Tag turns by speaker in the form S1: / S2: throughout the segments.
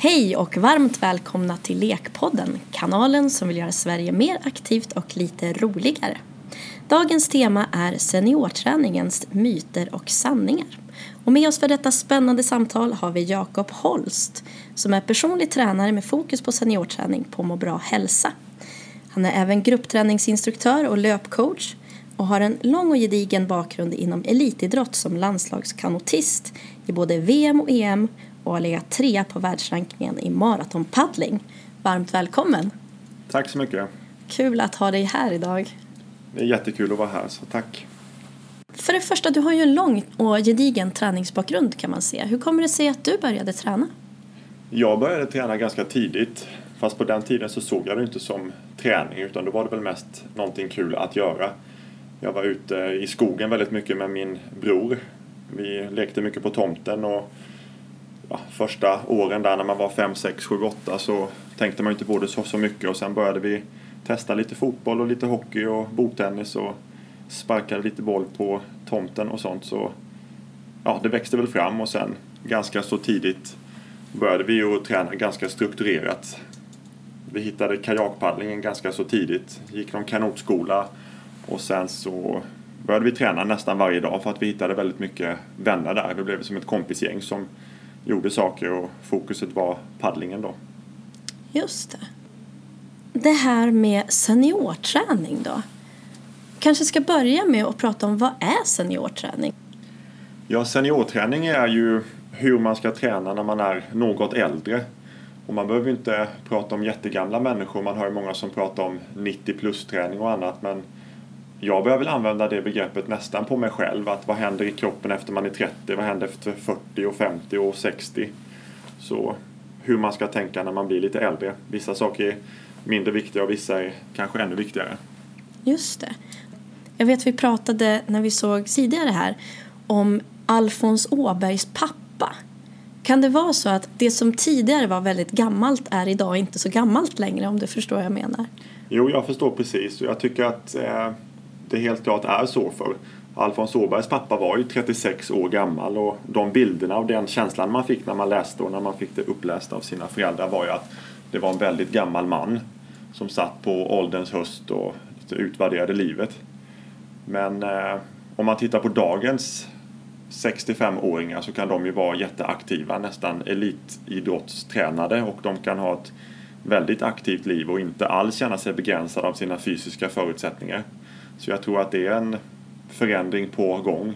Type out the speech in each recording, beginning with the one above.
S1: Hej och varmt välkomna till Lekpodden, kanalen som vill göra Sverige mer aktivt och lite roligare. Dagens tema är seniorträningens myter och sanningar. Och med oss för detta spännande samtal har vi Jakob Holst som är personlig tränare med fokus på seniorträning på Må bra hälsa. Han är även gruppträningsinstruktör och löpcoach och har en lång och gedigen bakgrund inom elitidrott som landslagskanotist i både VM och EM och har legat trea på världsrankingen i maratonpaddling. Varmt välkommen!
S2: Tack så mycket!
S1: Kul att ha dig här idag.
S2: Det är jättekul att vara här, så tack!
S1: För det första, du har ju en lång och gedigen träningsbakgrund kan man se. Hur kommer det sig att du började träna?
S2: Jag började träna ganska tidigt. Fast på den tiden så såg jag det inte som träning utan då var det väl mest någonting kul att göra. Jag var ute i skogen väldigt mycket med min bror. Vi lekte mycket på tomten och ja, första åren där när man var 5, 6, 7, 8 så tänkte man inte på det så, så mycket och sen började vi testa lite fotboll och lite hockey och bordtennis och sparkade lite boll på tomten och sånt så ja, det växte väl fram och sen ganska så tidigt började vi ju träna ganska strukturerat. Vi hittade kajakpaddlingen ganska så tidigt, gick någon kanotskola och sen så började vi träna nästan varje dag för att vi hittade väldigt mycket vänner där. Vi blev som ett kompisgäng som gjorde saker och fokuset var paddlingen då.
S1: Just det. Det här med seniorträning då? Kanske ska börja med att prata om vad är seniorträning?
S2: Ja, seniorträning är ju hur man ska träna när man är något äldre. Och man behöver inte prata om jättegamla människor. Man har ju många som pratar om 90 plus träning och annat. Men jag börjar väl använda det begreppet nästan på mig själv. Att vad händer i kroppen efter man är 30? Vad händer efter 40 och 50 och 60? Så hur man ska tänka när man blir lite äldre. Vissa saker är mindre viktiga och vissa är kanske ännu viktigare.
S1: Just det. Jag vet vi pratade när vi såg tidigare här om Alfons Åbergs pappa. Kan det vara så att det som tidigare var väldigt gammalt är idag inte så gammalt längre om du förstår vad jag menar?
S2: Jo, jag förstår precis och jag tycker att eh, det helt klart är så för Alfons Åbergs pappa var ju 36 år gammal och de bilderna och den känslan man fick när man läste och när man fick det uppläst av sina föräldrar var ju att det var en väldigt gammal man som satt på ålderns höst och utvärderade livet. Men eh, om man tittar på dagens 65-åringar så kan de ju vara jätteaktiva, nästan elitidrottstränade och de kan ha ett väldigt aktivt liv och inte alls känna sig begränsade av sina fysiska förutsättningar. Så jag tror att det är en förändring på gång.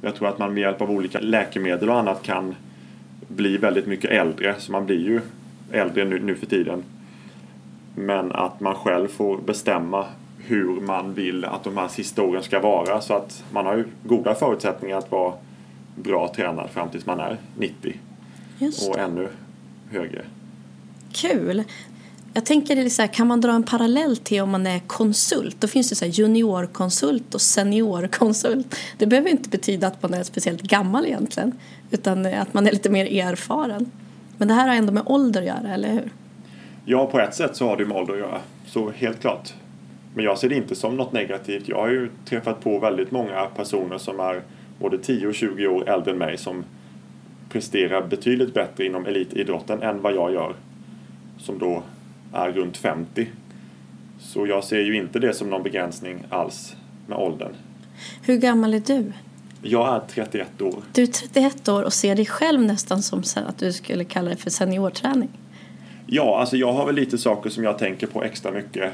S2: Jag tror att man med hjälp av olika läkemedel och annat kan bli väldigt mycket äldre, så man blir ju äldre nu, nu för tiden. Men att man själv får bestämma hur man vill att de här sista åren ska vara. Så att man har ju goda förutsättningar att vara bra tränad fram tills man är 90. Och ännu högre.
S1: Kul! Jag tänker så här, kan man dra en parallell till om man är konsult? Då finns det så här juniorkonsult och seniorkonsult. Det behöver inte betyda att man är speciellt gammal egentligen. Utan eh, att man är lite mer erfaren. Men det här har ändå med ålder att göra, eller hur?
S2: Ja, på ett sätt så har det med ålder att göra. Så helt klart. Men jag ser det inte som något negativt. Jag har ju träffat på väldigt många personer som är både 10 och 20 år äldre än mig som presterar betydligt bättre inom elitidrotten än vad jag gör. Som då är runt 50. Så jag ser ju inte det som någon begränsning alls med åldern.
S1: Hur gammal är du?
S2: Jag är 31 år.
S1: Du är 31 år och ser dig själv nästan som att du skulle kalla det för seniorträning?
S2: Ja, alltså jag har väl lite saker som jag tänker på extra mycket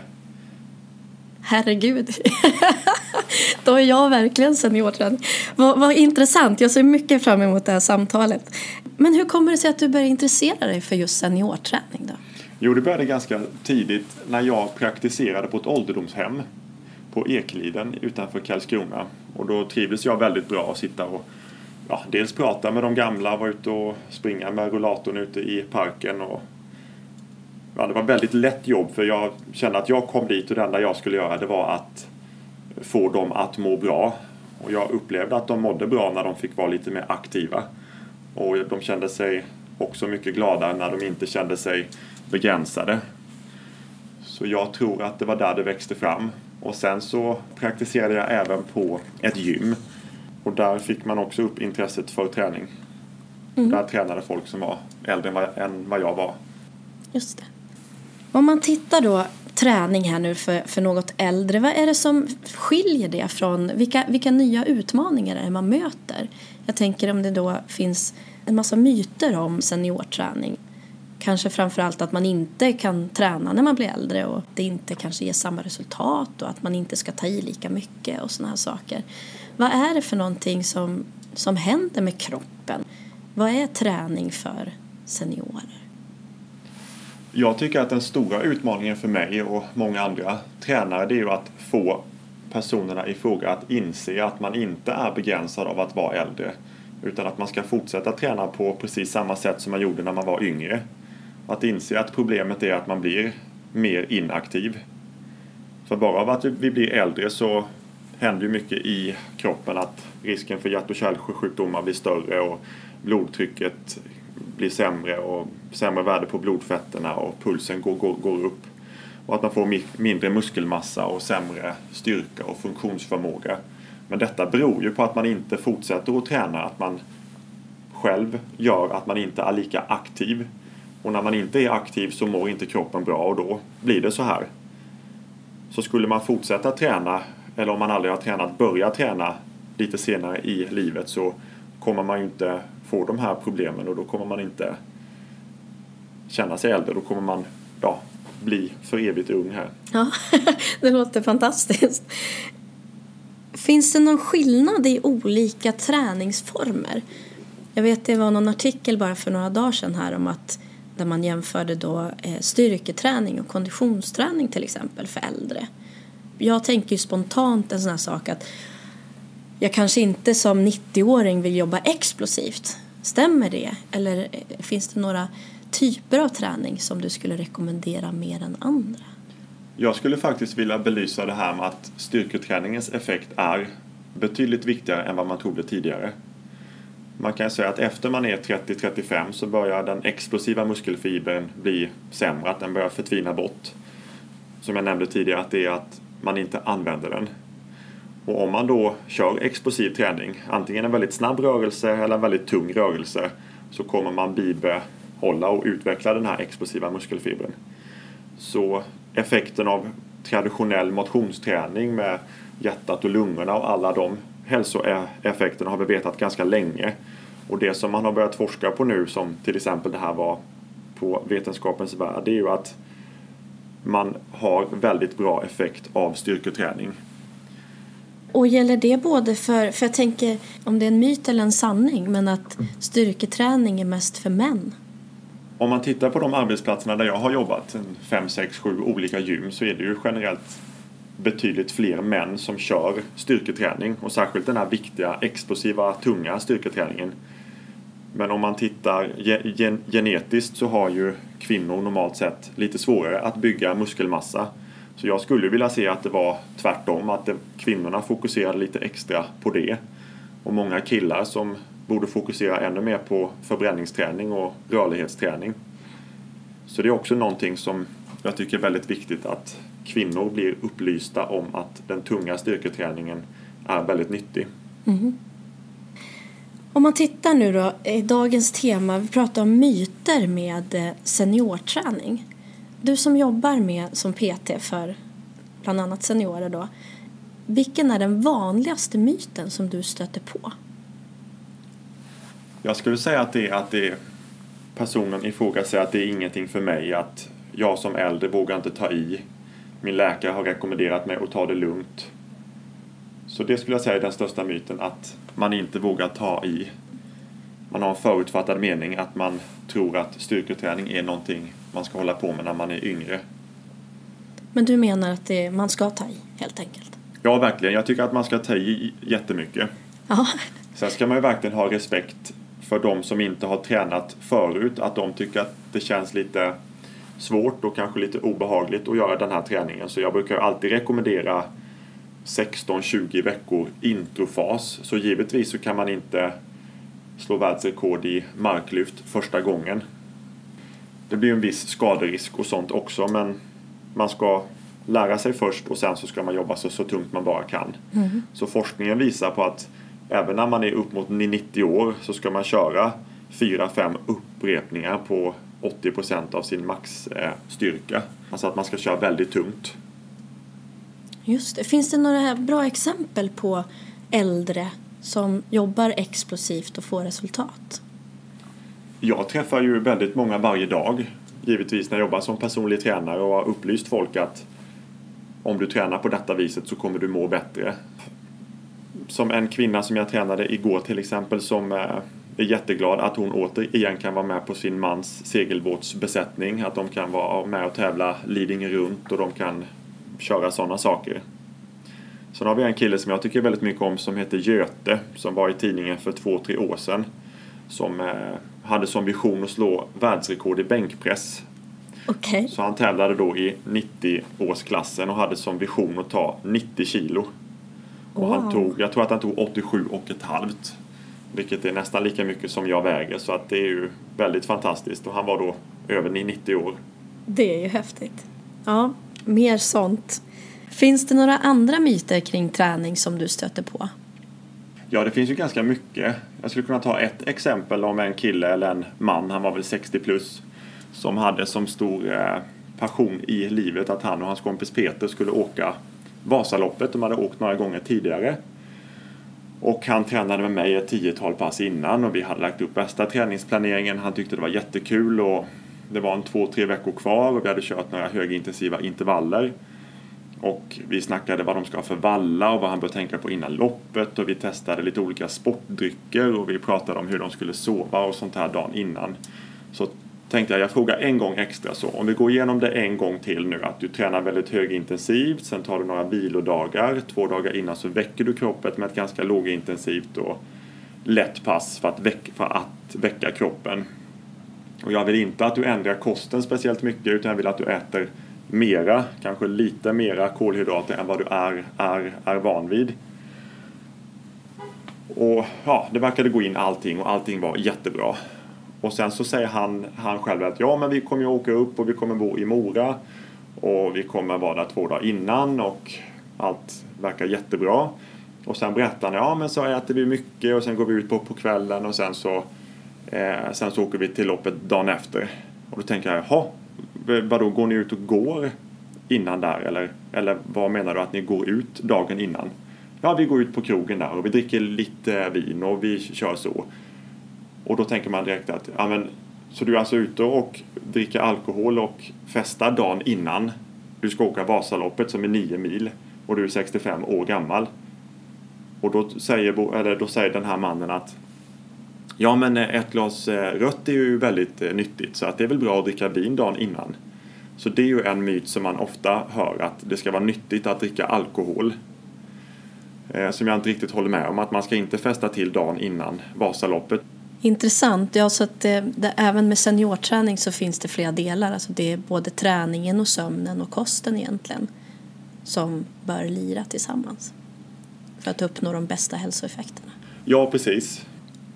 S1: Herregud. Då är jag verkligen seniorträning. Vad, vad intressant. Jag ser mycket fram emot det här samtalet. Men hur kommer det sig att du började intressera dig för just seniorträning då?
S2: Jo, det började ganska tidigt när jag praktiserade på ett ålderdomshem på Ekliden utanför Karlskrona. Och då trivdes jag väldigt bra att sitta och ja, dels prata med de gamla, vara ute och springa med rullatorn ute i parken och ja, det var väldigt lätt jobb för jag kände att jag kom dit och det enda jag skulle göra det var att få dem att må bra. Och jag upplevde att de mådde bra när de fick vara lite mer aktiva. Och de kände sig också mycket gladare när de inte kände sig begränsade. Så jag tror att det var där det växte fram. Och sen så praktiserade jag även på ett gym. Och där fick man också upp intresset för träning. Mm. Där tränade folk som var äldre än vad, jag var.
S1: Just det. Om man tittar då träning här nu för, för något äldre. Vad är det som skiljer det från, vilka, vilka nya utmaningar är det man möter? Jag tänker om det då finns en massa myter om seniorträning. Kanske framförallt att man inte kan träna när man blir äldre och det inte kanske ger samma resultat och att man inte ska ta i lika mycket och sådana här saker. Vad är det för någonting som, som händer med kroppen? Vad är träning för seniorer?
S2: Jag tycker att den stora utmaningen för mig och många andra tränare det är ju att få personerna i fråga att inse att man inte är begränsad av att vara äldre utan att man ska fortsätta träna på precis samma sätt som man gjorde när man var yngre. Att inse att problemet är att man blir mer inaktiv. För bara av att vi blir äldre så händer ju mycket i kroppen att risken för hjärt och kärlsjukdomar blir större och blodtrycket blir sämre och sämre värde på blodfetterna och pulsen går, går, går upp. Och att man får mindre muskelmassa och sämre styrka och funktionsförmåga. Men detta beror ju på att man inte fortsätter att träna, att man själv gör att man inte är lika aktiv. Och när man inte är aktiv så mår inte kroppen bra och då blir det så här. Så skulle man fortsätta träna, eller om man aldrig har tränat, börja träna lite senare i livet så kommer man ju inte få de här problemen och då kommer man inte känna sig äldre. Då kommer man ja, bli för evigt ung här.
S1: Ja, det låter fantastiskt. Finns det någon skillnad i olika träningsformer? Jag vet det var någon artikel bara för några dagar sedan här om att där man jämförde då eh, styrketräning och konditionsträning till exempel för äldre. Jag tänker ju spontant en sån här sak att jag kanske inte som 90-åring vill jobba explosivt. Stämmer det? Eller eh, finns det några typer av träning som du skulle rekommendera mer än andra?
S2: Jag skulle faktiskt vilja belysa det här med att styrketräningens effekt är betydligt viktigare än vad man trodde tidigare. Man kan säga att efter man är 30-35 så börjar den explosiva muskelfibern bli sämre, att den börjar förtvina bort. Som jag nämnde tidigare, att det är att man inte använder den. Och om man då kör explosiv träning, antingen en väldigt snabb rörelse eller en väldigt tung rörelse, så kommer man bibehålla och utveckla den här explosiva muskelfibern. Så effekten av traditionell motionsträning med hjärtat och lungorna och alla de hälsoeffekterna har vi vetat ganska länge. Och det som man har börjat forska på nu, som till exempel det här var på Vetenskapens värld, det är ju att man har väldigt bra effekt av styrketräning.
S1: Och gäller det både för, för jag tänker om det är en myt eller en sanning, men att styrketräning är mest för män?
S2: Om man tittar på de arbetsplatserna där jag har jobbat, fem, sex, sju olika gym, så är det ju generellt betydligt fler män som kör styrketräning och särskilt den här viktiga, explosiva, tunga styrketräningen. Men om man tittar gen genetiskt så har ju kvinnor normalt sett lite svårare att bygga muskelmassa så jag skulle vilja se att det var tvärtom, att det, kvinnorna fokuserade lite extra på det. Och många killar som borde fokusera ännu mer på förbränningsträning och rörlighetsträning. Så det är också någonting som jag tycker är väldigt viktigt att kvinnor blir upplysta om att den tunga styrketräningen är väldigt nyttig. Mm.
S1: Om man tittar nu då, i dagens tema, vi pratar om myter med eh, seniorträning. Du som jobbar med som PT för bland annat seniorer då. Vilken är den vanligaste myten som du stöter på?
S2: Jag skulle säga att det är att det personen i fråga säger att det är ingenting för mig att jag som äldre vågar inte ta i. Min läkare har rekommenderat mig att ta det lugnt. Så det skulle jag säga är den största myten att man inte vågar ta i. Man har en förutfattad mening att man tror att styrketräning är någonting man ska hålla på med när man är yngre.
S1: Men du menar att det, man ska ta i helt enkelt?
S2: Ja, verkligen. Jag tycker att man ska ta i jättemycket. Ja. Sen ska man ju verkligen ha respekt för de som inte har tränat förut. Att de tycker att det känns lite svårt och kanske lite obehagligt att göra den här träningen. Så jag brukar alltid rekommendera 16-20 veckor introfas. Så givetvis så kan man inte slå världsrekord i marklyft första gången. Det blir en viss skaderisk och sånt också men man ska lära sig först och sen så ska man jobba så, så tungt man bara kan. Mm. Så forskningen visar på att även när man är upp mot 90 år så ska man köra 4-5 upprepningar på 80% av sin maxstyrka. Alltså att man ska köra väldigt tungt.
S1: Just det. Finns det några bra exempel på äldre som jobbar explosivt och får resultat?
S2: Jag träffar ju väldigt många varje dag. Givetvis när jag jobbar som personlig tränare och har upplyst folk att om du tränar på detta viset så kommer du må bättre. Som en kvinna som jag tränade igår till exempel som eh, är jätteglad att hon återigen kan vara med på sin mans segelbåtsbesättning. Att de kan vara med och tävla Lidingö runt och de kan köra sådana saker. Sen har vi en kille som jag tycker väldigt mycket om som heter Göte som var i tidningen för två, tre år sedan. Som eh, hade som vision att slå världsrekord i bänkpress.
S1: Okay.
S2: Så han tävlade då i 90-årsklassen och hade som vision att ta 90 kilo. Och wow. han tog, jag tror att han tog 87 och ett halvt. Vilket är nästan lika mycket som jag väger så att det är ju väldigt fantastiskt. Och han var då över 90 år.
S1: Det är ju häftigt. Ja, mer sånt. Finns det några andra myter kring träning som du stöter på?
S2: Ja, det finns ju ganska mycket. Jag skulle kunna ta ett exempel om en kille eller en man, han var väl 60 plus, som hade som stor eh, passion i livet att han och hans kompis Peter skulle åka Vasaloppet. De hade åkt några gånger tidigare. Och han tränade med mig ett tiotal pass innan och vi hade lagt upp bästa träningsplaneringen. Han tyckte det var jättekul och det var en två, tre veckor kvar och vi hade kört några högintensiva intervaller. Och vi snackade vad de ska ha för valla och vad han bör tänka på innan loppet och vi testade lite olika sportdrycker och vi pratade om hur de skulle sova och sånt här dagen innan. Så tänkte jag, jag frågar en gång extra så. Om vi går igenom det en gång till nu, att du tränar väldigt högintensivt, sen tar du några vilodagar, två dagar innan så väcker du kroppen med ett ganska lågintensivt och lätt pass för att, väcka, för att väcka kroppen. Och jag vill inte att du ändrar kosten speciellt mycket utan jag vill att du äter mera, kanske lite mera kolhydrater än vad du är, är, är van vid. Och ja, det verkade gå in allting och allting var jättebra. Och sen så säger han, han själv att ja men vi kommer ju åka upp och vi kommer bo i Mora och vi kommer vara där två dagar innan och allt verkar jättebra. Och sen berättar han, ja men så äter vi mycket och sen går vi ut på, på kvällen och sen så, eh, sen så åker vi till loppet dagen efter. Och då tänker jag, jaha, vadå går ni ut och går innan där eller, eller vad menar du att ni går ut dagen innan? Ja, vi går ut på krogen där och vi dricker lite vin och vi kör så. Och då tänker man direkt att, ja men, så du är alltså ute och dricker alkohol och festar dagen innan du ska åka Vasaloppet som är 9 mil och du är 65 år gammal. Och då säger, eller då säger den här mannen att Ja men eh, ett glas eh, rött är ju väldigt eh, nyttigt så att det är väl bra att dricka vin dagen innan. Så det är ju en myt som man ofta hör att det ska vara nyttigt att dricka alkohol. Som jag inte riktigt håller med om, att man ska inte festa till dagen innan Vasaloppet.
S1: Intressant. Ja, så att det, det, även med seniorträning så finns det flera delar. Alltså det är både träningen och sömnen och kosten egentligen som bör lira tillsammans för att uppnå de bästa hälsoeffekterna.
S2: Ja, precis.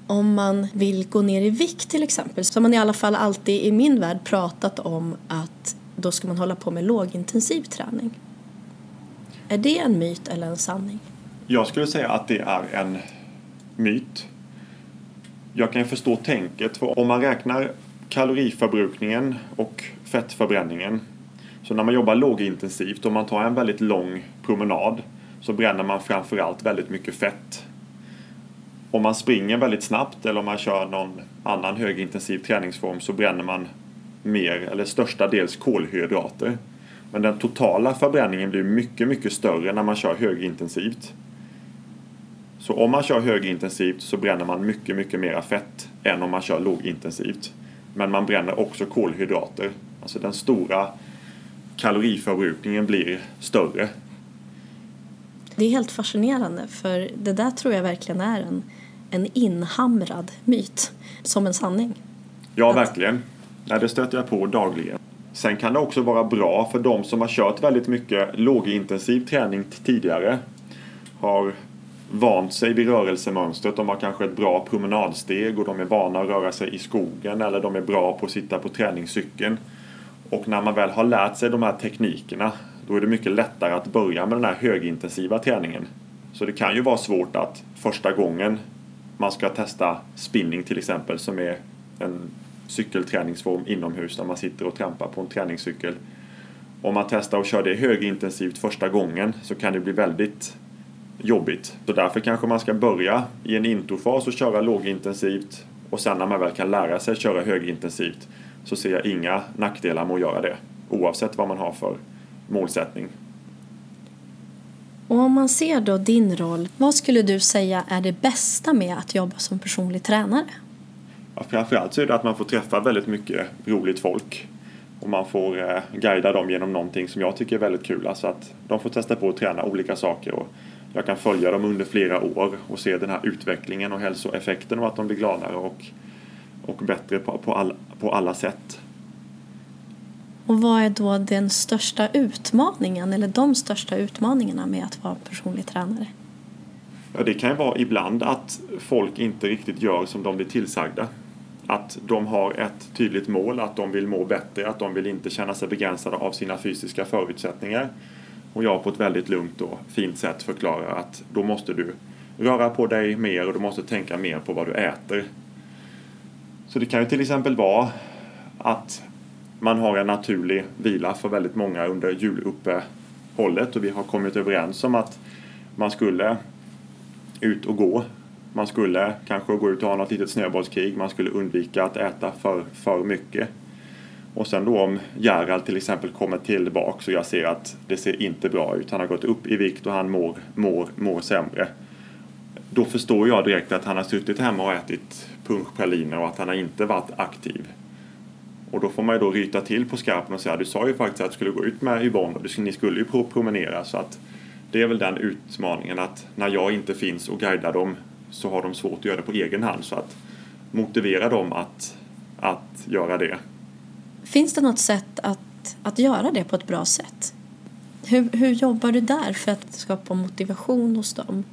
S1: Om man vill gå ner i vikt till exempel så har man i alla fall alltid i min värld pratat om att då ska man hålla på med lågintensiv träning. Är det en myt eller en sanning?
S2: Jag skulle säga att det är en myt jag kan förstå tänket. För om man räknar kaloriförbrukningen och fettförbränningen. Så när man jobbar lågintensivt och man tar en väldigt lång promenad så bränner man framförallt väldigt mycket fett. Om man springer väldigt snabbt eller om man kör någon annan högintensiv träningsform så bränner man mer eller störstadels kolhydrater. Men den totala förbränningen blir mycket, mycket större när man kör högintensivt. Så om man kör högintensivt så bränner man mycket, mycket mera fett än om man kör lågintensivt. Men man bränner också kolhydrater. Alltså den stora kaloriförbrukningen blir större.
S1: Det är helt fascinerande för det där tror jag verkligen är en, en inhamrad myt som en sanning.
S2: Ja, Att... verkligen. Ja, det stöter jag på dagligen. Sen kan det också vara bra för de som har kört väldigt mycket lågintensiv träning tidigare. Har vant sig vid rörelsemönstret. De har kanske ett bra promenadsteg och de är vana att röra sig i skogen eller de är bra på att sitta på träningscykeln. Och när man väl har lärt sig de här teknikerna då är det mycket lättare att börja med den här högintensiva träningen. Så det kan ju vara svårt att första gången man ska testa spinning till exempel som är en cykelträningsform inomhus där man sitter och trampar på en träningscykel. Om man testar och kör det högintensivt första gången så kan det bli väldigt jobbigt. Så därför kanske man ska börja i en introfas och köra lågintensivt och sen när man väl kan lära sig köra högintensivt så ser jag inga nackdelar med att göra det oavsett vad man har för målsättning.
S1: Och om man ser då din roll, vad skulle du säga är det bästa med att jobba som personlig tränare?
S2: Ja, framförallt så är det att man får träffa väldigt mycket roligt folk. Och man får eh, guida dem genom någonting som jag tycker är väldigt kul. Alltså att de får testa på att träna olika saker. Och jag kan följa dem under flera år och se den här utvecklingen och hälsoeffekten och att de blir gladare och, och bättre på, på, all, på alla sätt.
S1: Och vad är då den största utmaningen eller de största utmaningarna med att vara personlig tränare?
S2: Ja, det kan ju vara ibland att folk inte riktigt gör som de blir tillsagda. Att de har ett tydligt mål, att de vill må bättre, att de vill inte känna sig begränsade av sina fysiska förutsättningar. Och jag på ett väldigt lugnt och fint sätt förklarar att då måste du röra på dig mer och du måste tänka mer på vad du äter. Så det kan ju till exempel vara att man har en naturlig vila för väldigt många under juluppehållet och vi har kommit överens om att man skulle ut och gå. Man skulle kanske gå ut och ha något litet snöbollskrig. Man skulle undvika att äta för, för mycket. Och sen då om Gerald till exempel kommer tillbaka och jag ser att det ser inte bra ut. Han har gått upp i vikt och han mår, mår, mår sämre. Då förstår jag direkt att han har suttit hemma och ätit punschpraliner och att han har inte varit aktiv. Och då får man ju då ryta till på skarpen och säga du sa ju faktiskt att du skulle gå ut med Yvonne och ni skulle ju promenera så att det är väl den utmaningen att när jag inte finns och guidar dem så har de svårt att göra det på egen hand så att motivera dem att, att göra det.
S1: Finns det något sätt att, att göra det på ett bra sätt? Hur, hur jobbar du där för att skapa motivation hos dem?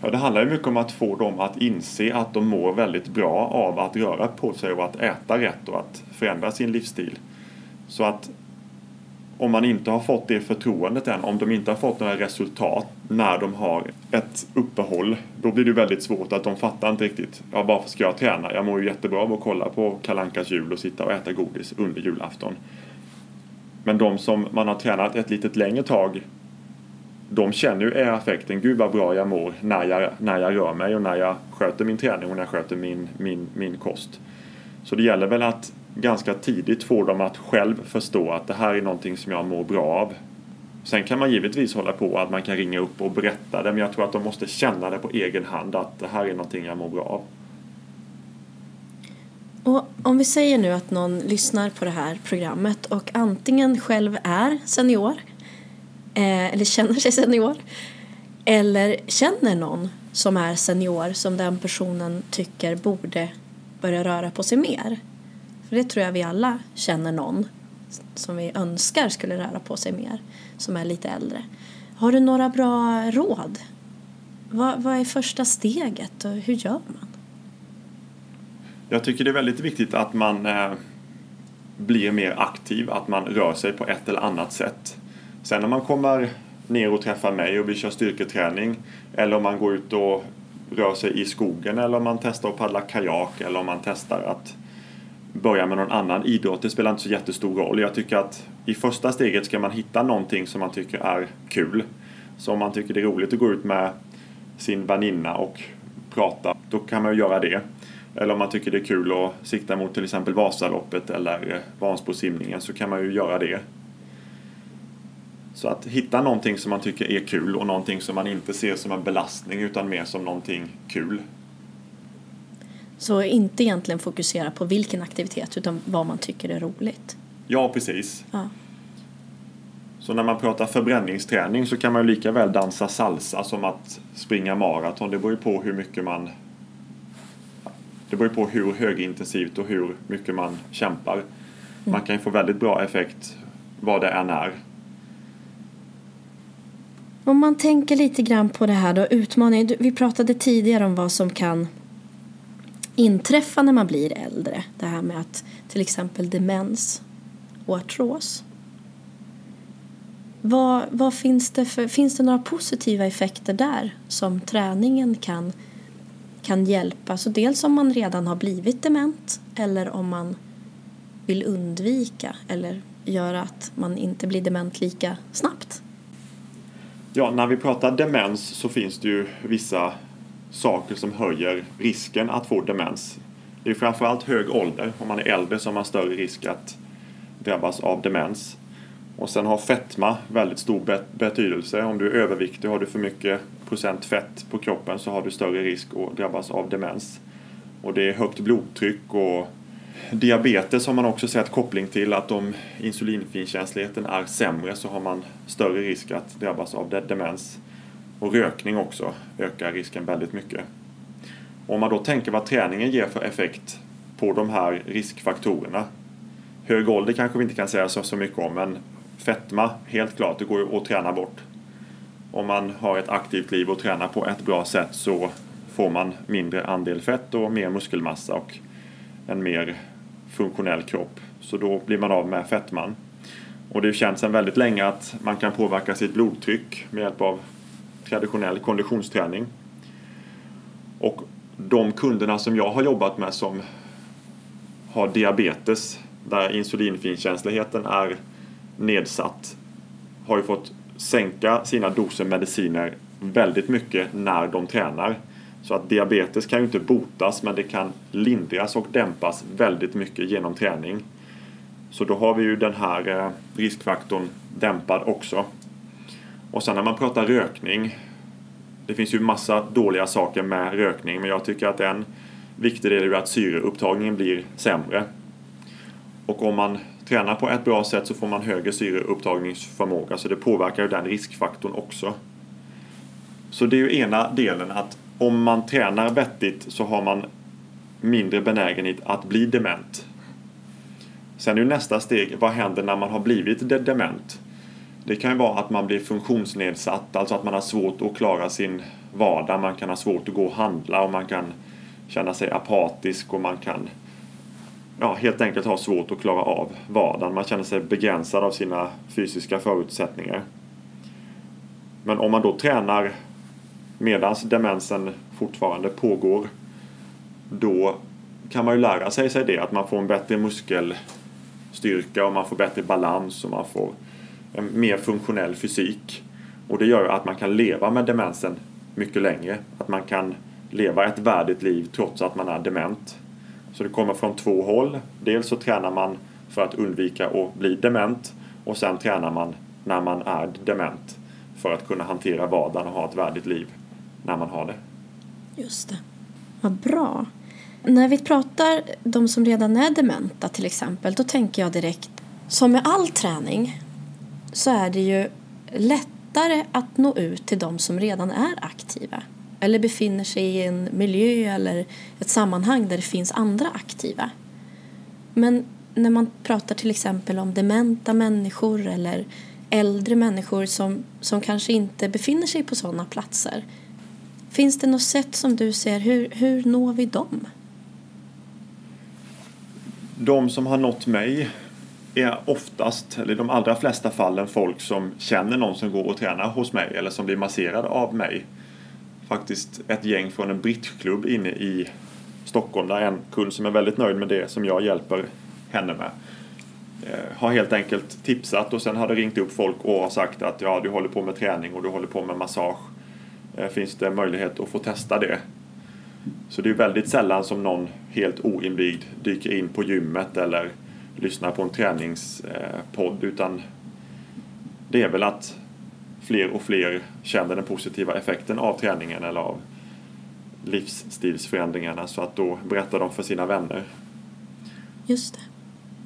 S2: Ja, det handlar ju mycket om att få dem att inse att de mår väldigt bra av att röra på sig och att äta rätt och att förändra sin livsstil. Så att om man inte har fått det förtroendet än, om de inte har fått några resultat när de har ett uppehåll, då blir det väldigt svårt att de fattar inte riktigt. Ja, varför ska jag träna? Jag mår ju jättebra av att kolla på Kalankas jul och sitta och äta godis under julafton. Men de som man har tränat ett litet längre tag, de känner ju är affekten, gud vad bra jag mår när jag, när jag rör mig och när jag sköter min träning och när jag sköter min, min, min kost. Så det gäller väl att ganska tidigt får dem att själv förstå att det här är någonting som jag mår bra av. Sen kan man givetvis hålla på att man kan ringa upp och berätta det men jag tror att de måste känna det på egen hand att det här är någonting jag mår bra av.
S1: Och om vi säger nu att någon lyssnar på det här programmet och antingen själv är senior eh, eller känner sig senior eller känner någon som är senior som den personen tycker borde börja röra på sig mer. För det tror jag vi alla känner någon som vi önskar skulle röra på sig mer, som är lite äldre. Har du några bra råd? Vad, vad är första steget och hur gör man?
S2: Jag tycker det är väldigt viktigt att man eh, blir mer aktiv, att man rör sig på ett eller annat sätt. Sen när man kommer ner och träffar mig och vi kör styrketräning eller om man går ut och rör sig i skogen eller om man testar att paddla kajak eller om man testar att börja med någon annan idrott. Det spelar inte så jättestor roll. Jag tycker att i första steget ska man hitta någonting som man tycker är kul. Så om man tycker det är roligt att gå ut med sin väninna och prata, då kan man ju göra det. Eller om man tycker det är kul att sikta mot till exempel Vasaloppet eller Vansbrosimningen så kan man ju göra det. Så att hitta någonting som man tycker är kul och någonting som man inte ser som en belastning utan mer som någonting kul.
S1: Så inte egentligen fokusera på vilken aktivitet utan vad man tycker är roligt?
S2: Ja, precis.
S1: Ja.
S2: Så när man pratar förbränningsträning så kan man ju lika väl dansa salsa som att springa maraton. Det beror ju på hur mycket man... Det beror ju på hur högintensivt och hur mycket man kämpar. Mm. Man kan ju få väldigt bra effekt vad det än är.
S1: Om man tänker lite grann på det här då, utmaningen. Vi pratade tidigare om vad som kan inträffa när man blir äldre. Det här med att till exempel demens och artros. Vad, vad finns, det för, finns det några positiva effekter där som träningen kan, kan hjälpa. Så dels om man redan har blivit dement eller om man vill undvika eller göra att man inte blir dement lika snabbt.
S2: Ja, när vi pratar demens så finns det ju vissa saker som höjer risken att få demens. Det är framförallt hög ålder. Om man är äldre så har man större risk att drabbas av demens. Och sen har fetma väldigt stor betydelse. Om du är överviktig, har du för mycket procent fett på kroppen så har du större risk att drabbas av demens. Och det är högt blodtryck och diabetes har man också sett koppling till att om insulinfinkänsligheten är sämre så har man större risk att drabbas av demens. Och rökning också ökar risken väldigt mycket. Om man då tänker vad träningen ger för effekt på de här riskfaktorerna. Hög ålder kanske vi inte kan säga så, så mycket om men fetma, helt klart, det går ju att träna bort. Om man har ett aktivt liv och tränar på ett bra sätt så får man mindre andel fett och mer muskelmassa och en mer funktionell kropp. Så då blir man av med fetman. Och det är känt sedan väldigt länge att man kan påverka sitt blodtryck med hjälp av traditionell konditionsträning. Och de kunderna som jag har jobbat med som har diabetes där insulinfinkänsligheten är nedsatt har ju fått sänka sina doser mediciner väldigt mycket när de tränar. Så att diabetes kan ju inte botas men det kan lindras och dämpas väldigt mycket genom träning. Så då har vi ju den här eh, riskfaktorn dämpad också. Och sen när man pratar rökning. Det finns ju massa dåliga saker med rökning men jag tycker att en viktig del är att syreupptagningen blir sämre. Och om man tränar på ett bra sätt så får man högre syreupptagningsförmåga så det påverkar ju den riskfaktorn också. Så det är ju ena delen att om man tränar vettigt så har man mindre benägenhet att bli dement. Sen är ju nästa steg, vad händer när man har blivit dement? Det kan ju vara att man blir funktionsnedsatt, alltså att man har svårt att klara sin vardag. Man kan ha svårt att gå och handla och man kan känna sig apatisk och man kan ja, helt enkelt ha svårt att klara av vardagen. Man känner sig begränsad av sina fysiska förutsättningar. Men om man då tränar medan demensen fortfarande pågår då kan man ju lära sig, sig det att man får en bättre muskelstyrka och man får bättre balans och man får en mer funktionell fysik. Och det gör att man kan leva med demensen mycket längre. Att man kan leva ett värdigt liv trots att man är dement. Så det kommer från två håll. Dels så tränar man för att undvika att bli dement och sen tränar man när man är dement för att kunna hantera vardagen och ha ett värdigt liv när man har det.
S1: Just det. Vad bra. När vi pratar de som redan är dementa till exempel då tänker jag direkt som med all träning så är det ju lättare att nå ut till de som redan är aktiva eller befinner sig i en miljö eller ett sammanhang där det finns andra aktiva. Men när man pratar till exempel om dementa människor eller äldre människor som, som kanske inte befinner sig på sådana platser. Finns det något sätt som du ser, hur, hur når vi dem?
S2: De som har nått mig är oftast, eller i de allra flesta fallen, folk som känner någon som går och tränar hos mig eller som blir masserad av mig faktiskt ett gäng från en brittklubb inne i Stockholm där en kund som är väldigt nöjd med det som jag hjälper henne med eh, har helt enkelt tipsat och sen har det ringt upp folk och har sagt att ja, du håller på med träning och du håller på med massage. Eh, finns det möjlighet att få testa det? Så det är väldigt sällan som någon helt oinvigd dyker in på gymmet eller lyssnar på en träningspodd utan det är väl att fler och fler känner den positiva effekten av träningen eller av livsstilsförändringarna så att då berättar de för sina vänner.
S1: Just det.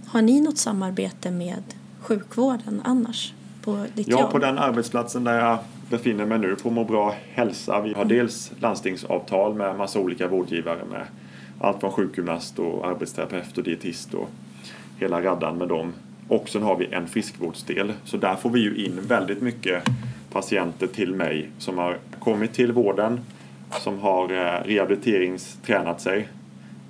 S1: Har ni något samarbete med sjukvården annars? På ditt
S2: ja,
S1: jobb?
S2: på den arbetsplatsen där jag befinner mig nu på Må bra hälsa. Vi har dels landstingsavtal med massa olika vårdgivare med allt från sjukgymnast och arbetsterapeut och dietist och hela raddan med dem. Och sen har vi en friskvårdsdel. Så där får vi ju in väldigt mycket patienter till mig som har kommit till vården, som har eh, rehabiliteringstränat sig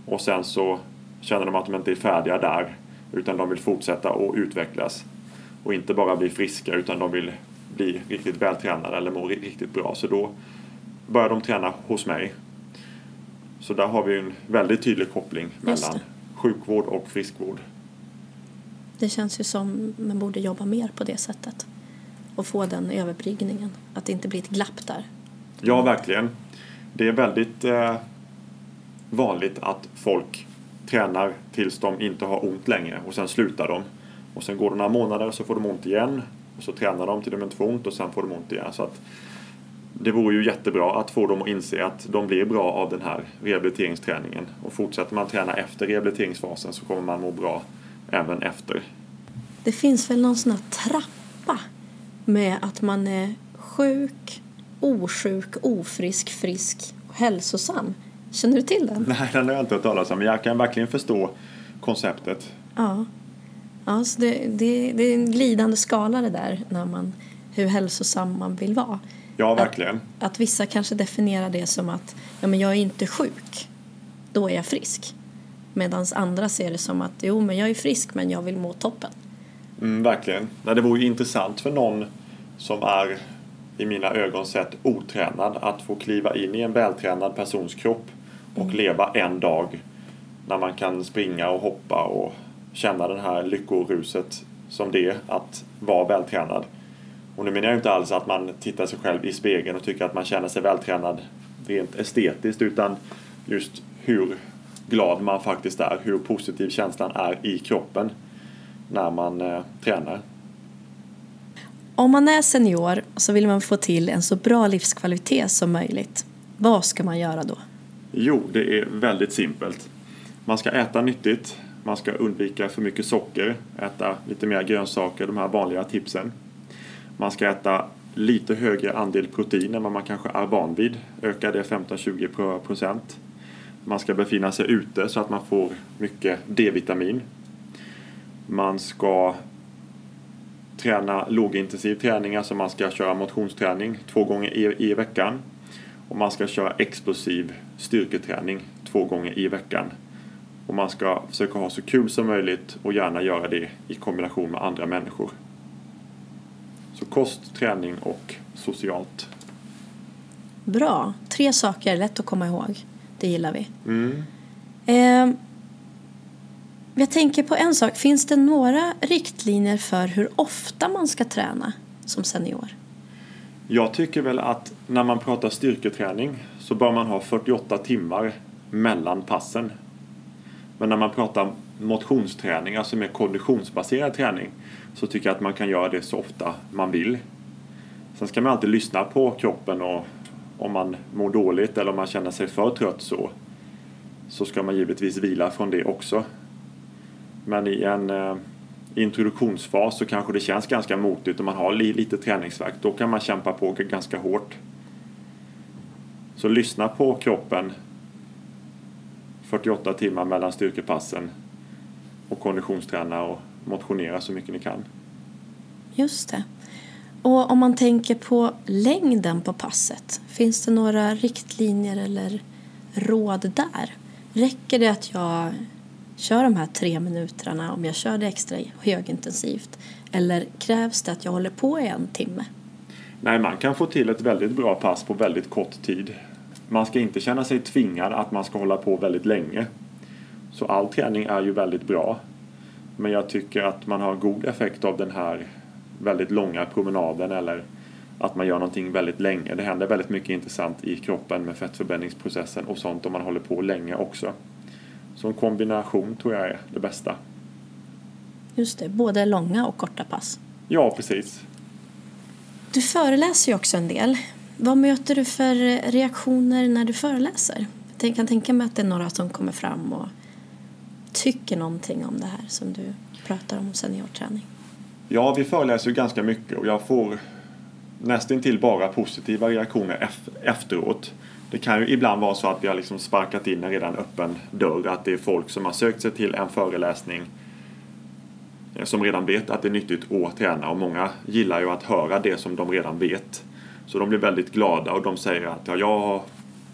S2: och sen så känner de att de inte är färdiga där utan de vill fortsätta och utvecklas och inte bara bli friska utan de vill bli riktigt vältränade eller må riktigt bra. Så då börjar de träna hos mig. Så där har vi en väldigt tydlig koppling mellan sjukvård och friskvård.
S1: Det känns ju som man borde jobba mer på det sättet. Och få den överbryggningen. Att det inte blir ett glapp där.
S2: Ja, verkligen. Det är väldigt eh, vanligt att folk tränar tills de inte har ont längre och sen slutar de. Och sen går det några månader så får de ont igen. Och så tränar de till de inte får ont och sen får de ont igen. Så att det vore ju jättebra att få dem att inse att de blir bra av den här rehabiliteringsträningen. Och fortsätter man träna efter rehabiliteringsfasen så kommer man må bra även efter.
S1: Det finns väl någon sån här trappa med att man är sjuk, osjuk, ofrisk, frisk och hälsosam. Känner du till den?
S2: Nej, den har jag inte hört talas om. Men jag kan verkligen förstå konceptet.
S1: Ja. ja så det, det, det är en glidande skala det där när man, hur hälsosam man vill vara.
S2: Ja, verkligen.
S1: Att vissa kanske definierar det som att ja, men jag är inte sjuk, då är jag frisk. Medan andra ser det som att jo, men jag är frisk men jag vill må toppen.
S2: Mm, verkligen. Nej, det vore ju intressant för någon som är i mina ögon sett otränad att få kliva in i en vältränad persons kropp och leva en dag när man kan springa och hoppa och känna det här lyckoruset som det är att vara vältränad. Och nu menar jag inte alls att man tittar sig själv i spegeln och tycker att man känner sig vältränad rent estetiskt utan just hur glad man faktiskt är, hur positiv känslan är i kroppen när man eh, tränar.
S1: Om man är senior så vill man få till en så bra livskvalitet som möjligt. Vad ska man göra då?
S2: Jo, det är väldigt simpelt. Man ska äta nyttigt, man ska undvika för mycket socker, äta lite mer grönsaker, de här vanliga tipsen. Man ska äta lite högre andel protein än vad man kanske är van vid, öka det 15-20 procent. Man ska befinna sig ute så att man får mycket D-vitamin. Man ska träna lågintensiv träning, alltså man ska köra motionsträning två gånger i, i veckan. Och man ska köra explosiv styrketräning två gånger i veckan. Och man ska försöka ha så kul som möjligt och gärna göra det i kombination med andra människor. Så kost, träning och socialt.
S1: Bra. Tre saker, lätt att komma ihåg. Det gillar vi.
S2: Mm.
S1: Eh, jag tänker på en sak. Finns det några riktlinjer för hur ofta man ska träna som senior?
S2: Jag tycker väl att när man pratar styrketräning så bör man ha 48 timmar mellan passen. Men när man pratar motionsträning, alltså mer konditionsbaserad träning, så tycker jag att man kan göra det så ofta man vill. Sen ska man alltid lyssna på kroppen och om man mår dåligt eller om man känner sig för trött så, så ska man givetvis vila från det också. Men i en eh, introduktionsfas så kanske det känns ganska motigt och man har li, lite träningsvärk. Då kan man kämpa på ganska hårt. Så lyssna på kroppen 48 timmar mellan styrkepassen och konditionsträna och motionera så mycket ni kan.
S1: Just det. Och om man tänker på längden på passet, finns det några riktlinjer eller råd där? Räcker det att jag kör de här tre minuterna om jag kör det extra högintensivt? Eller krävs det att jag håller på i en timme?
S2: Nej, man kan få till ett väldigt bra pass på väldigt kort tid. Man ska inte känna sig tvingad att man ska hålla på väldigt länge. Så all träning är ju väldigt bra. Men jag tycker att man har god effekt av den här väldigt långa promenaden eller att man gör någonting väldigt länge. Det händer väldigt mycket intressant i kroppen med fettförbränningsprocessen och sånt om man håller på länge också. Så en kombination tror jag är det bästa.
S1: Just det, både långa och korta pass.
S2: Ja, precis.
S1: Du föreläser ju också en del. Vad möter du för reaktioner när du föreläser? Jag kan tänka mig att det är några som kommer fram och tycker någonting om det här som du pratar om seniorträning.
S2: Ja, vi föreläser ju ganska mycket och jag får nästintill bara positiva reaktioner efteråt. Det kan ju ibland vara så att vi har liksom sparkat in en redan öppen dörr. Att det är folk som har sökt sig till en föreläsning eh, som redan vet att det är nyttigt att träna och många gillar ju att höra det som de redan vet. Så de blir väldigt glada och de säger att ja, jag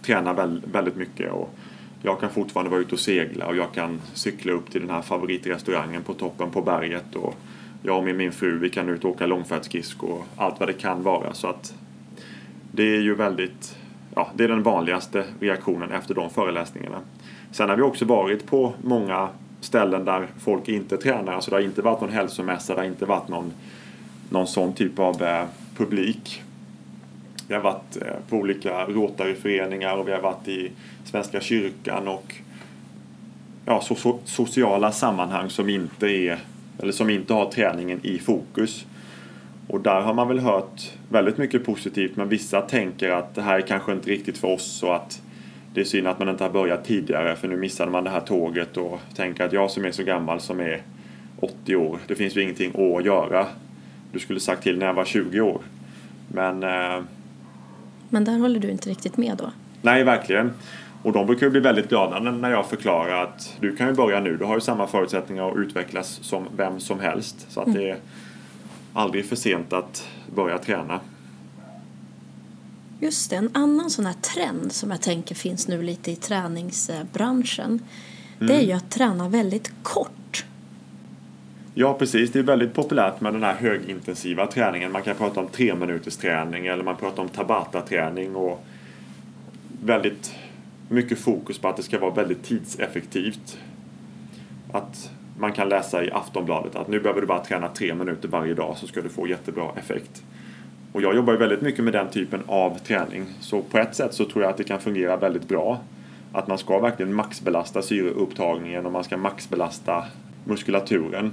S2: tränar väldigt mycket och jag kan fortfarande vara ute och segla och jag kan cykla upp till den här favoritrestaurangen på toppen på berget och jag och min, min fru vi kan ut och åka långfärdsskridskor och allt vad det kan vara. Så att det är ju väldigt, ja, det är den vanligaste reaktionen efter de föreläsningarna. Sen har vi också varit på många ställen där folk inte tränar. Alltså det har inte varit någon hälsomässa, det har inte varit någon, någon sån typ av eh, publik. Vi har varit eh, på olika Rotaryföreningar och vi har varit i Svenska kyrkan och ja, so so sociala sammanhang som inte, är, eller som inte har träningen i fokus. Och där har man väl hört väldigt mycket positivt men vissa tänker att det här är kanske inte riktigt för oss och att det är synd att man inte har börjat tidigare för nu missade man det här tåget och tänker att jag som är så gammal som är 80 år, det finns ju ingenting att göra. Du skulle sagt till när jag var 20 år. Men... Eh,
S1: Men där håller du inte riktigt med då?
S2: Nej, verkligen. Och de brukar ju bli väldigt glada när jag förklarar att du kan ju börja nu, du har ju samma förutsättningar att utvecklas som vem som helst. Så att mm. det är aldrig för sent att börja träna.
S1: Just det, en annan sån här trend som jag tänker finns nu lite i träningsbranschen. Mm. Det är ju att träna väldigt kort.
S2: Ja precis, det är väldigt populärt med den här högintensiva träningen. Man kan prata om tre minuters träning eller man pratar om tabata-träning och väldigt mycket fokus på att det ska vara väldigt tidseffektivt. Att man kan läsa i Aftonbladet att nu behöver du bara träna tre minuter varje dag så ska du få jättebra effekt. Och jag jobbar ju väldigt mycket med den typen av träning. Så på ett sätt så tror jag att det kan fungera väldigt bra. Att man ska verkligen maxbelasta syreupptagningen och man ska maxbelasta muskulaturen.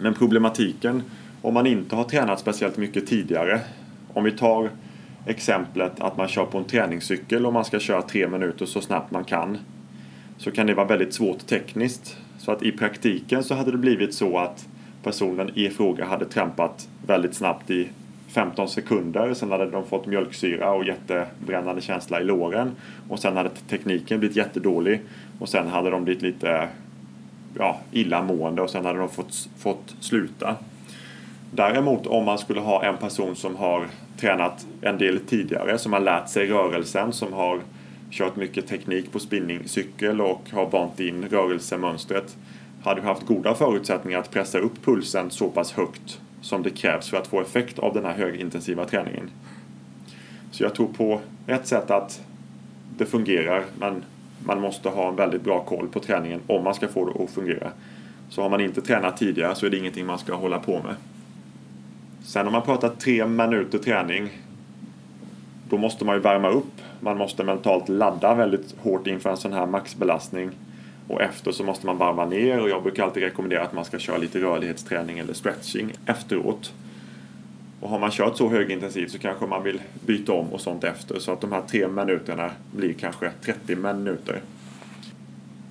S2: Men problematiken om man inte har tränat speciellt mycket tidigare. Om vi tar exemplet att man kör på en träningscykel och man ska köra tre minuter så snabbt man kan. Så kan det vara väldigt svårt tekniskt. Så att i praktiken så hade det blivit så att personen i fråga hade trampat väldigt snabbt i 15 sekunder. Sen hade de fått mjölksyra och jättebrännande känsla i låren. Och sen hade tekniken blivit jättedålig. Och sen hade de blivit lite ja, illamående och sen hade de fått, fått sluta. Däremot om man skulle ha en person som har tränat en del tidigare, som har lärt sig rörelsen, som har kört mycket teknik på spinningcykel och har vant in rörelsemönstret hade haft goda förutsättningar att pressa upp pulsen så pass högt som det krävs för att få effekt av den här högintensiva träningen. Så jag tror på ett sätt att det fungerar men man måste ha en väldigt bra koll på träningen om man ska få det att fungera. Så har man inte tränat tidigare så är det ingenting man ska hålla på med. Sen om man pratar tre minuter träning då måste man ju värma upp. Man måste mentalt ladda väldigt hårt inför en sån här maxbelastning. Och efter så måste man varva ner och jag brukar alltid rekommendera att man ska köra lite rörlighetsträning eller stretching efteråt. Och har man kört så högintensivt så kanske man vill byta om och sånt efter så att de här tre minuterna blir kanske 30 minuter.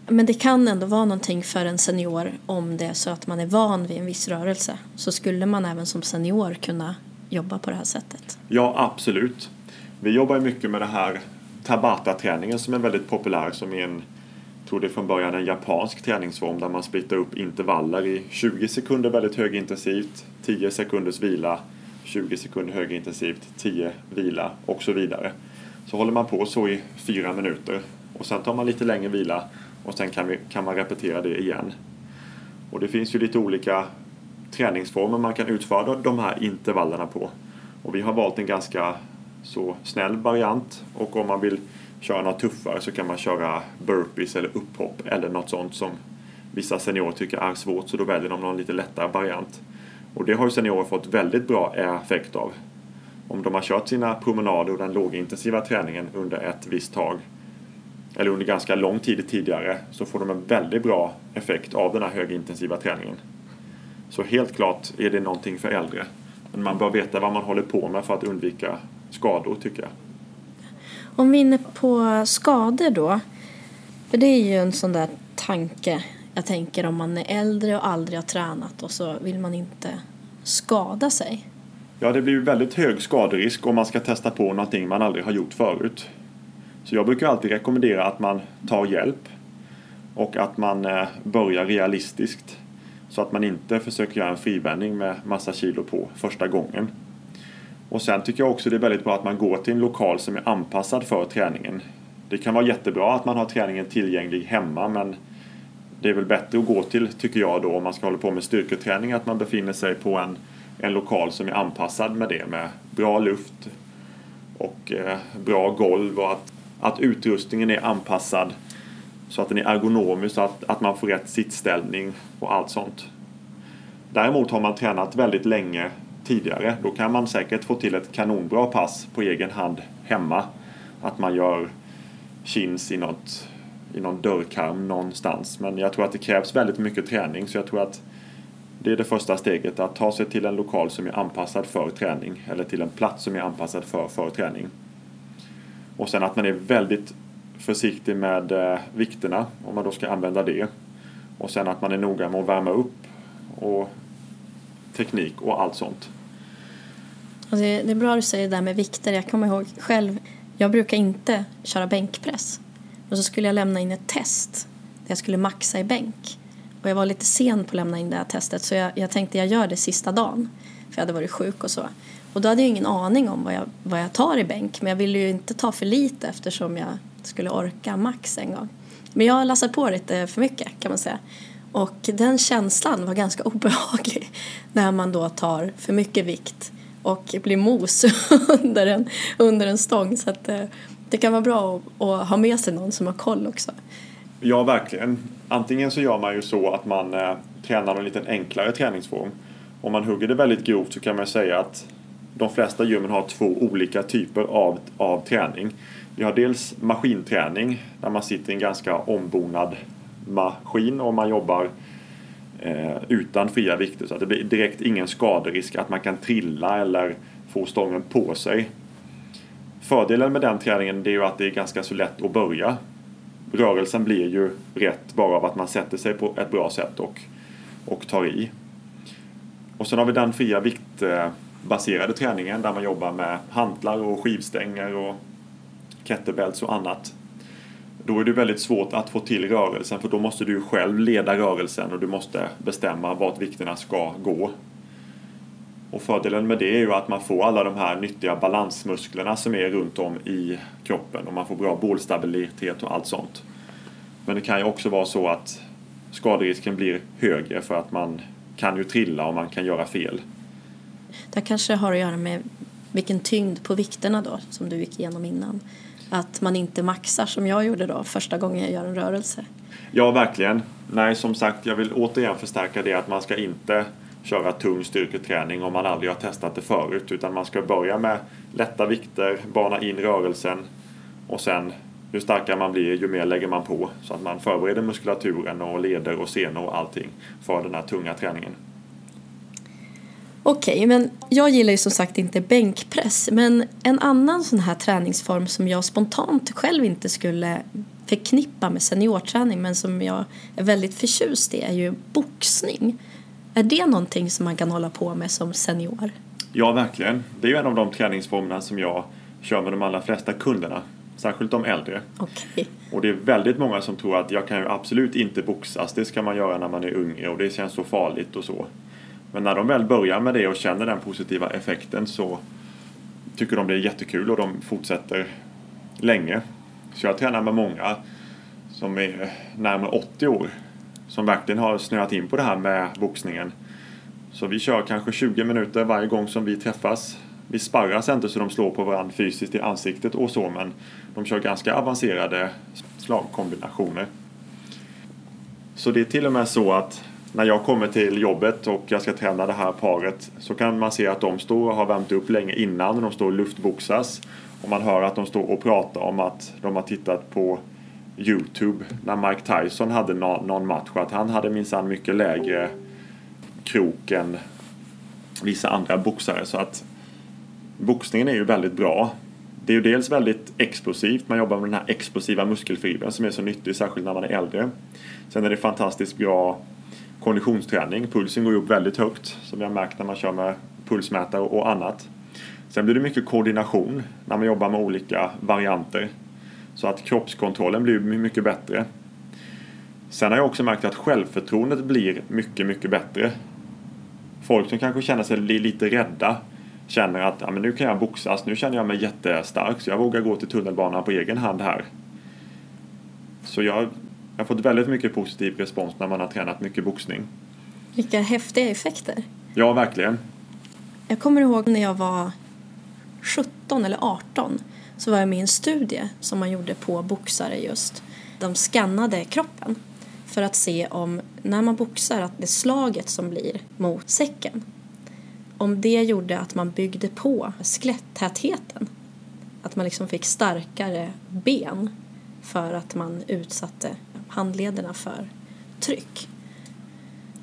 S1: Men det kan ändå vara någonting för en senior om det är så att man är van vid en viss rörelse. Så skulle man även som senior kunna jobba på det här sättet?
S2: Ja, absolut. Vi jobbar mycket med det här Tabata-träningen som är väldigt populär som är en tror det är från början en japansk träningsform där man splittar upp intervaller i 20 sekunder väldigt högintensivt, 10 sekunders vila, 20 sekunder högintensivt, 10 vila och så vidare. Så håller man på så i fyra minuter och sen tar man lite längre vila och sen kan, vi, kan man repetera det igen. Och det finns ju lite olika träningsformer man kan utföra de här intervallerna på. Och vi har valt en ganska så snäll variant och om man vill köra något tuffare så kan man köra burpees eller upphopp eller något sånt som vissa seniorer tycker är svårt så då väljer de någon lite lättare variant. Och det har ju seniorer fått väldigt bra effekt av. Om de har kört sina promenader och den lågintensiva träningen under ett visst tag eller under ganska lång tid tidigare så får de en väldigt bra effekt av den här högintensiva träningen. Så helt klart är det någonting för äldre. Men man bör veta vad man håller på med för att undvika skador tycker jag.
S1: Om vi är inne på skador då. För det är ju en sån där tanke. Jag tänker om man är äldre och aldrig har tränat och så vill man inte skada sig.
S2: Ja, det blir ju väldigt hög skaderisk om man ska testa på någonting man aldrig har gjort förut. Så jag brukar alltid rekommendera att man tar hjälp och att man eh, börjar realistiskt. Så att man inte försöker göra en frivändning med massa kilo på första gången. Och sen tycker jag också det är väldigt bra att man går till en lokal som är anpassad för träningen. Det kan vara jättebra att man har träningen tillgänglig hemma men det är väl bättre att gå till, tycker jag då, om man ska hålla på med styrketräning, att man befinner sig på en, en lokal som är anpassad med det, med bra luft och eh, bra golv och att, att utrustningen är anpassad så att den är ergonomisk så att, att man får rätt sittställning och allt sånt. Däremot har man tränat väldigt länge tidigare då kan man säkert få till ett kanonbra pass på egen hand hemma. Att man gör chins i, något, i någon dörrkarm någonstans. Men jag tror att det krävs väldigt mycket träning så jag tror att det är det första steget, att ta sig till en lokal som är anpassad för träning eller till en plats som är anpassad för, för träning. Och sen att man är väldigt försiktig med eh, vikterna om man då ska använda det. Och sen att man är noga med att värma upp och teknik och allt sånt.
S1: Alltså det är bra att du säger det där med vikter. Jag kommer ihåg själv, jag brukar inte köra bänkpress. Och så skulle jag lämna in ett test där jag skulle maxa i bänk. Och jag var lite sen på att lämna in det här testet så jag, jag tänkte jag gör det sista dagen. För jag hade varit sjuk och så. Och då hade jag ingen aning om vad jag, vad jag tar i bänk. Men jag ville ju inte ta för lite eftersom jag skulle orka max en gång. Men jag lassade på lite för mycket kan man säga. Och den känslan var ganska obehaglig när man då tar för mycket vikt och blir mos under en, under en stång. Så att, eh, det kan vara bra att, att, ha med sig någon som har koll också.
S2: Ja, verkligen. Antingen så gör man ju så att man eh, tränar en lite enklare träningsform. Om man hugger det väldigt grovt så kan man säga att de flesta gymmen har två olika typer av, av träning. Vi har dels maskinträning där man sitter i en ganska ombonad maskin och man jobbar eh, utan fria vikter så att det blir direkt ingen skaderisk att man kan trilla eller få stången på sig. Fördelen med den träningen är ju att det är ganska så lätt att börja. Rörelsen blir ju rätt bara av att man sätter sig på ett bra sätt och, och tar i. Och sen har vi den fria vikt eh, baserade träningen där man jobbar med hantlar och skivstänger och kettlebells och annat. Då är det väldigt svårt att få till rörelsen för då måste du själv leda rörelsen och du måste bestämma vart vikterna ska gå. Och fördelen med det är ju att man får alla de här nyttiga balansmusklerna som är runt om i kroppen och man får bra bålstabilitet och allt sånt. Men det kan ju också vara så att skaderisken blir högre för att man kan ju trilla och man kan göra fel.
S1: Det kanske har att göra med vilken tyngd på vikterna då som du gick igenom innan att man inte maxar som jag gjorde då första gången jag gör en rörelse.
S2: Ja, verkligen. Nej, som sagt, jag vill återigen förstärka det att man ska inte köra tung styrketräning om man aldrig har testat det förut utan man ska börja med lätta vikter, bana in rörelsen och sen ju starkare man blir ju mer lägger man på så att man förbereder muskulaturen och leder och senor och allting för den här tunga träningen.
S1: Okej, okay, men jag gillar ju som sagt inte bänkpress. Men en annan sån här träningsform som jag spontant själv inte skulle förknippa med seniorträning men som jag är väldigt förtjust i är ju boxning. Är det någonting som man kan hålla på med som senior?
S2: Ja, verkligen. Det är ju en av de träningsformerna som jag kör med de allra flesta kunderna. Särskilt de äldre.
S1: Okay.
S2: Och det är väldigt många som tror att jag kan ju absolut inte boxas. Det ska man göra när man är yngre och det känns så farligt och så. Men när de väl börjar med det och känner den positiva effekten så tycker de det är jättekul och de fortsätter länge. Så jag tränar med många som är närmare 80 år som verkligen har snöat in på det här med boxningen. Så vi kör kanske 20 minuter varje gång som vi träffas. Vi sparras inte så de slår på varandra fysiskt i ansiktet och så men de kör ganska avancerade slagkombinationer. Så det är till och med så att när jag kommer till jobbet och jag ska träna det här paret så kan man se att de står och har värmt upp länge innan. De står och luftboxas. Och man hör att de står och pratar om att de har tittat på Youtube när Mike Tyson hade någon match. Att han hade minsann mycket lägre krok än vissa andra boxare. Så att boxningen är ju väldigt bra. Det är ju dels väldigt explosivt. Man jobbar med den här explosiva muskelfibern som är så nyttig, särskilt när man är äldre. Sen är det fantastiskt bra konditionsträning. Pulsen går upp väldigt högt som vi har märkt när man kör med pulsmätare och annat. Sen blir det mycket koordination när man jobbar med olika varianter. Så att kroppskontrollen blir mycket bättre. Sen har jag också märkt att självförtroendet blir mycket, mycket bättre. Folk som kanske känner sig lite rädda känner att ja, men nu kan jag boxas, nu känner jag mig jättestark så jag vågar gå till tunnelbanan på egen hand här. Så jag jag har fått väldigt mycket positiv respons när man har tränat mycket boxning.
S1: Vilka häftiga effekter.
S2: Ja, verkligen.
S1: Jag kommer ihåg när jag var 17 eller 18 så var jag med i en studie som man gjorde på boxare just. De skannade kroppen för att se om när man boxar att det slaget som blir mot säcken om det gjorde att man byggde på skeletttätheten. Att man liksom fick starkare ben för att man utsatte handlederna för tryck.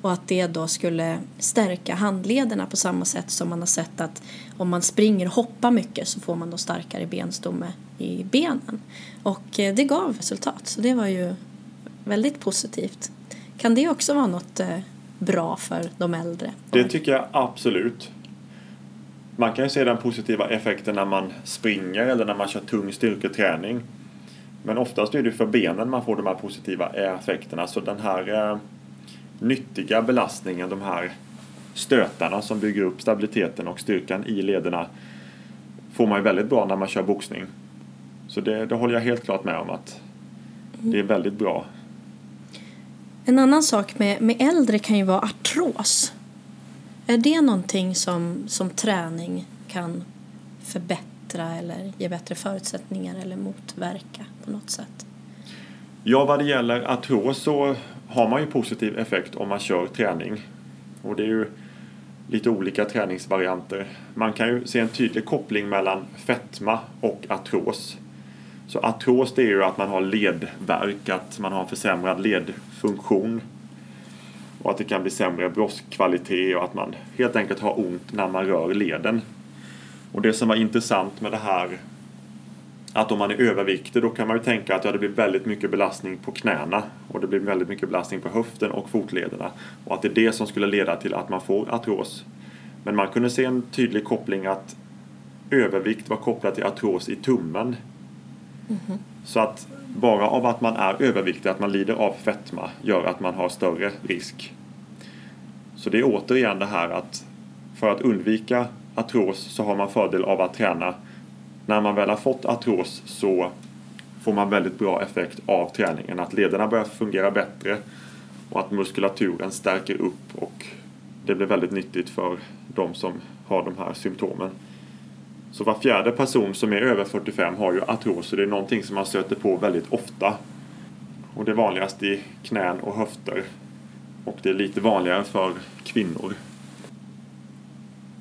S1: Och att det då skulle stärka handlederna på samma sätt som man har sett att om man springer och hoppar mycket så får man då starkare benstomme i benen. Och eh, det gav resultat så det var ju väldigt positivt. Kan det också vara något eh, bra för de äldre?
S2: Det tycker jag absolut. Man kan ju se den positiva effekten när man springer eller när man kör tung styrketräning. Men oftast är det för benen man får de här positiva effekterna. Så den här eh, nyttiga belastningen, de här stötarna som bygger upp stabiliteten och styrkan i lederna får man ju väldigt bra när man kör boxning. Så det, det håller jag helt klart med om att det är väldigt bra.
S1: En annan sak med, med äldre kan ju vara artros. Är det någonting som, som träning kan förbättra eller ge bättre förutsättningar eller motverka på något sätt?
S2: Ja, vad det gäller artros så har man ju positiv effekt om man kör träning. Och det är ju lite olika träningsvarianter. Man kan ju se en tydlig koppling mellan fetma och artros. Så artros det är ju att man har ledvärk, att man har en försämrad ledfunktion. Och att det kan bli sämre broskkvalitet och att man helt enkelt har ont när man rör leden. Och det som var intressant med det här att om man är överviktig då kan man ju tänka att ja, det blir väldigt mycket belastning på knäna och det blir väldigt mycket belastning på höften och fotlederna och att det är det som skulle leda till att man får artros. Men man kunde se en tydlig koppling att övervikt var kopplat till artros i tummen. Mm-hmm. Så att bara av att man är överviktig, att man lider av fetma, gör att man har större risk. Så det är återigen det här att för att undvika artros så har man fördel av att träna när man väl har fått artros så får man väldigt bra effekt av träningen. Att lederna börjar fungera bättre och att muskulaturen stärker upp och det blir väldigt nyttigt för de som har de här symptomen. Så var fjärde person som är över 45 har ju artros och det är någonting som man stöter på väldigt ofta. Och det är vanligast i knän och höfter. Och det är lite vanligare för kvinnor.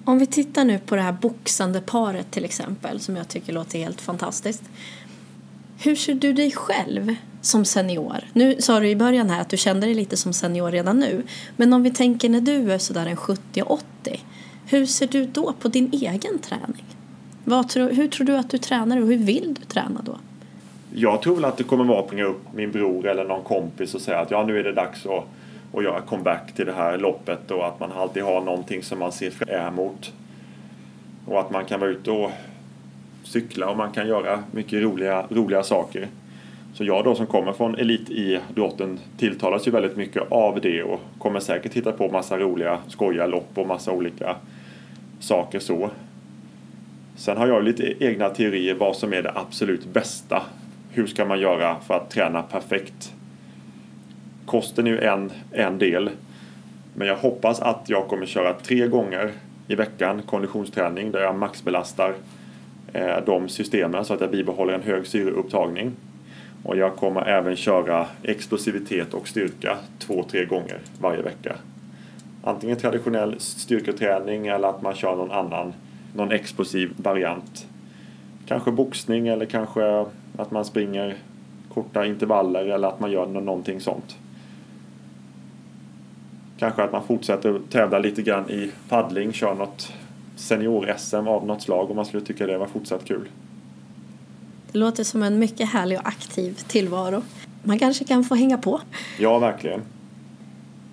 S1: Om vi tittar nu på det här boxande paret till exempel som jag tycker låter helt fantastiskt. Hur ser du dig själv som senior? Nu sa du i början här att du kände dig lite som senior redan nu. Men om vi tänker när du är sådär en 70-80. Hur ser du då på din egen träning? Tro, hur tror du att du tränar och hur vill du träna då?
S2: Jag tror väl att det kommer vara att ringa upp min bror eller någon kompis och säga att ja nu är det dags att och göra comeback till det här loppet och att man alltid har någonting som man ser fram emot. Och att man kan vara ute och cykla och man kan göra mycket roliga, roliga saker. Så jag då som kommer från elitidrotten tilltalas ju väldigt mycket av det och kommer säkert hitta på massa roliga skojiga lopp och massa olika saker så. Sen har jag lite egna teorier vad som är det absolut bästa. Hur ska man göra för att träna perfekt? Kosten är ju en, en del. Men jag hoppas att jag kommer köra tre gånger i veckan konditionsträning där jag maxbelastar eh, de systemen så att jag bibehåller en hög syreupptagning. Och jag kommer även köra explosivitet och styrka två, tre gånger varje vecka. Antingen traditionell styrketräning eller att man kör någon annan, någon explosiv variant. Kanske boxning eller kanske att man springer korta intervaller eller att man gör någonting sånt. Kanske att man fortsätter tävla lite grann i paddling, kör något senior-SM av något slag om man skulle tycka det var fortsatt kul.
S1: Det låter som en mycket härlig och aktiv tillvaro. Man kanske kan få hänga på.
S2: Ja, verkligen.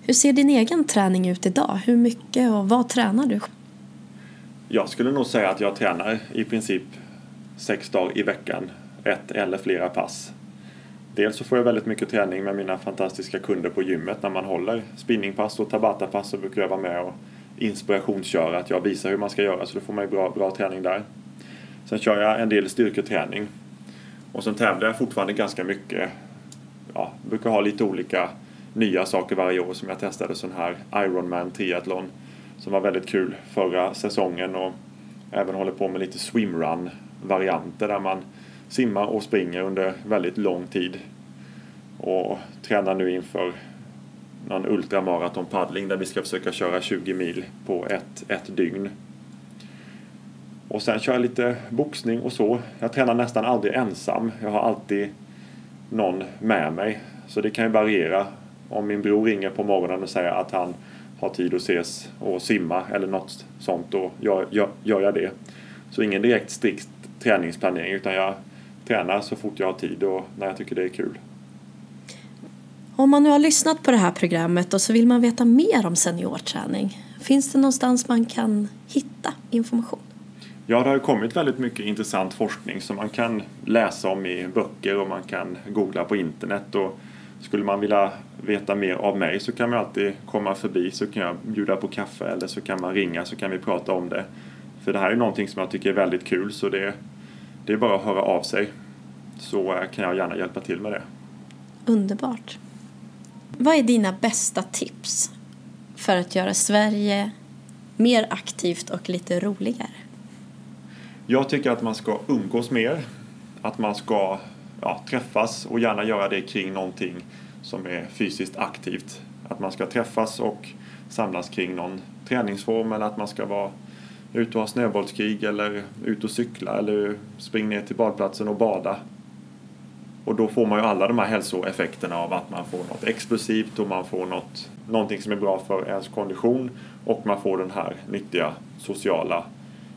S1: Hur ser din egen träning ut idag? Hur mycket och vad tränar du?
S2: Jag skulle nog säga att jag tränar i princip sex dagar i veckan. Ett eller flera pass. Dels så får jag väldigt mycket träning med mina fantastiska kunder på gymmet när man håller spinningpass och tabatapass så brukar jag vara med och inspirationsköra, att jag visar hur man ska göra så då får man ju bra, bra träning där. Sen kör jag en del styrketräning och sen tävlar jag fortfarande ganska mycket. Ja, brukar ha lite olika nya saker varje år som jag testade sån här Ironman triathlon som var väldigt kul förra säsongen och även håller på med lite swimrun-varianter där man simmar och springer under väldigt lång tid. Och tränar nu inför någon ultramaratonpaddling där vi ska försöka köra 20 mil på ett, ett dygn. Och sen kör jag lite boxning och så. Jag tränar nästan aldrig ensam. Jag har alltid någon med mig. Så det kan ju variera. Om min bror ringer på morgonen och säger att han har tid att ses och simma eller något sånt då gör, gör, gör jag det. Så ingen direkt strikt träningsplanering utan jag tränar så fort jag har tid och när jag tycker det är kul.
S1: Om man nu har lyssnat på det här programmet och så vill man veta mer om seniorträning, finns det någonstans man kan hitta information?
S2: Ja, det har kommit väldigt mycket intressant forskning som man kan läsa om i böcker och man kan googla på internet. Och skulle man vilja veta mer av mig så kan man alltid komma förbi så kan jag bjuda på kaffe eller så kan man ringa så kan vi prata om det. För det här är någonting som jag tycker är väldigt kul så det, det är bara att höra av sig så eh, kan jag gärna hjälpa till med det.
S1: Underbart. Vad är dina bästa tips för att göra Sverige mer aktivt och lite roligare?
S2: Jag tycker att man ska umgås mer. Att man ska ja, träffas och gärna göra det kring någonting som är fysiskt aktivt. Att man ska träffas och samlas kring någon träningsform eller att man ska vara ute och ha snöbollskrig eller ut och cykla eller springa ner till badplatsen och bada. Och då får man ju alla de här hälsoeffekterna av att man får något explosivt och man får något, någonting som är bra för ens kondition och man får den här nyttiga sociala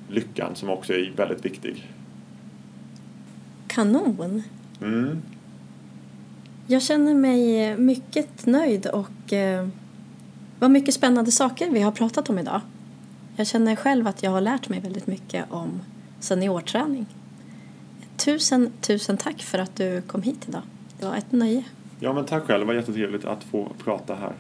S2: lyckan som också är väldigt viktig.
S1: Kanon!
S2: Mm.
S1: Jag känner mig mycket nöjd och eh, vad mycket spännande saker vi har pratat om idag. Jag känner själv att jag har lärt mig väldigt mycket om seniorträning. Tusen, tusen tack för att du kom hit idag. Det var ett nöje.
S2: Ja, men tack själv. Det var jättetrevligt att få prata här.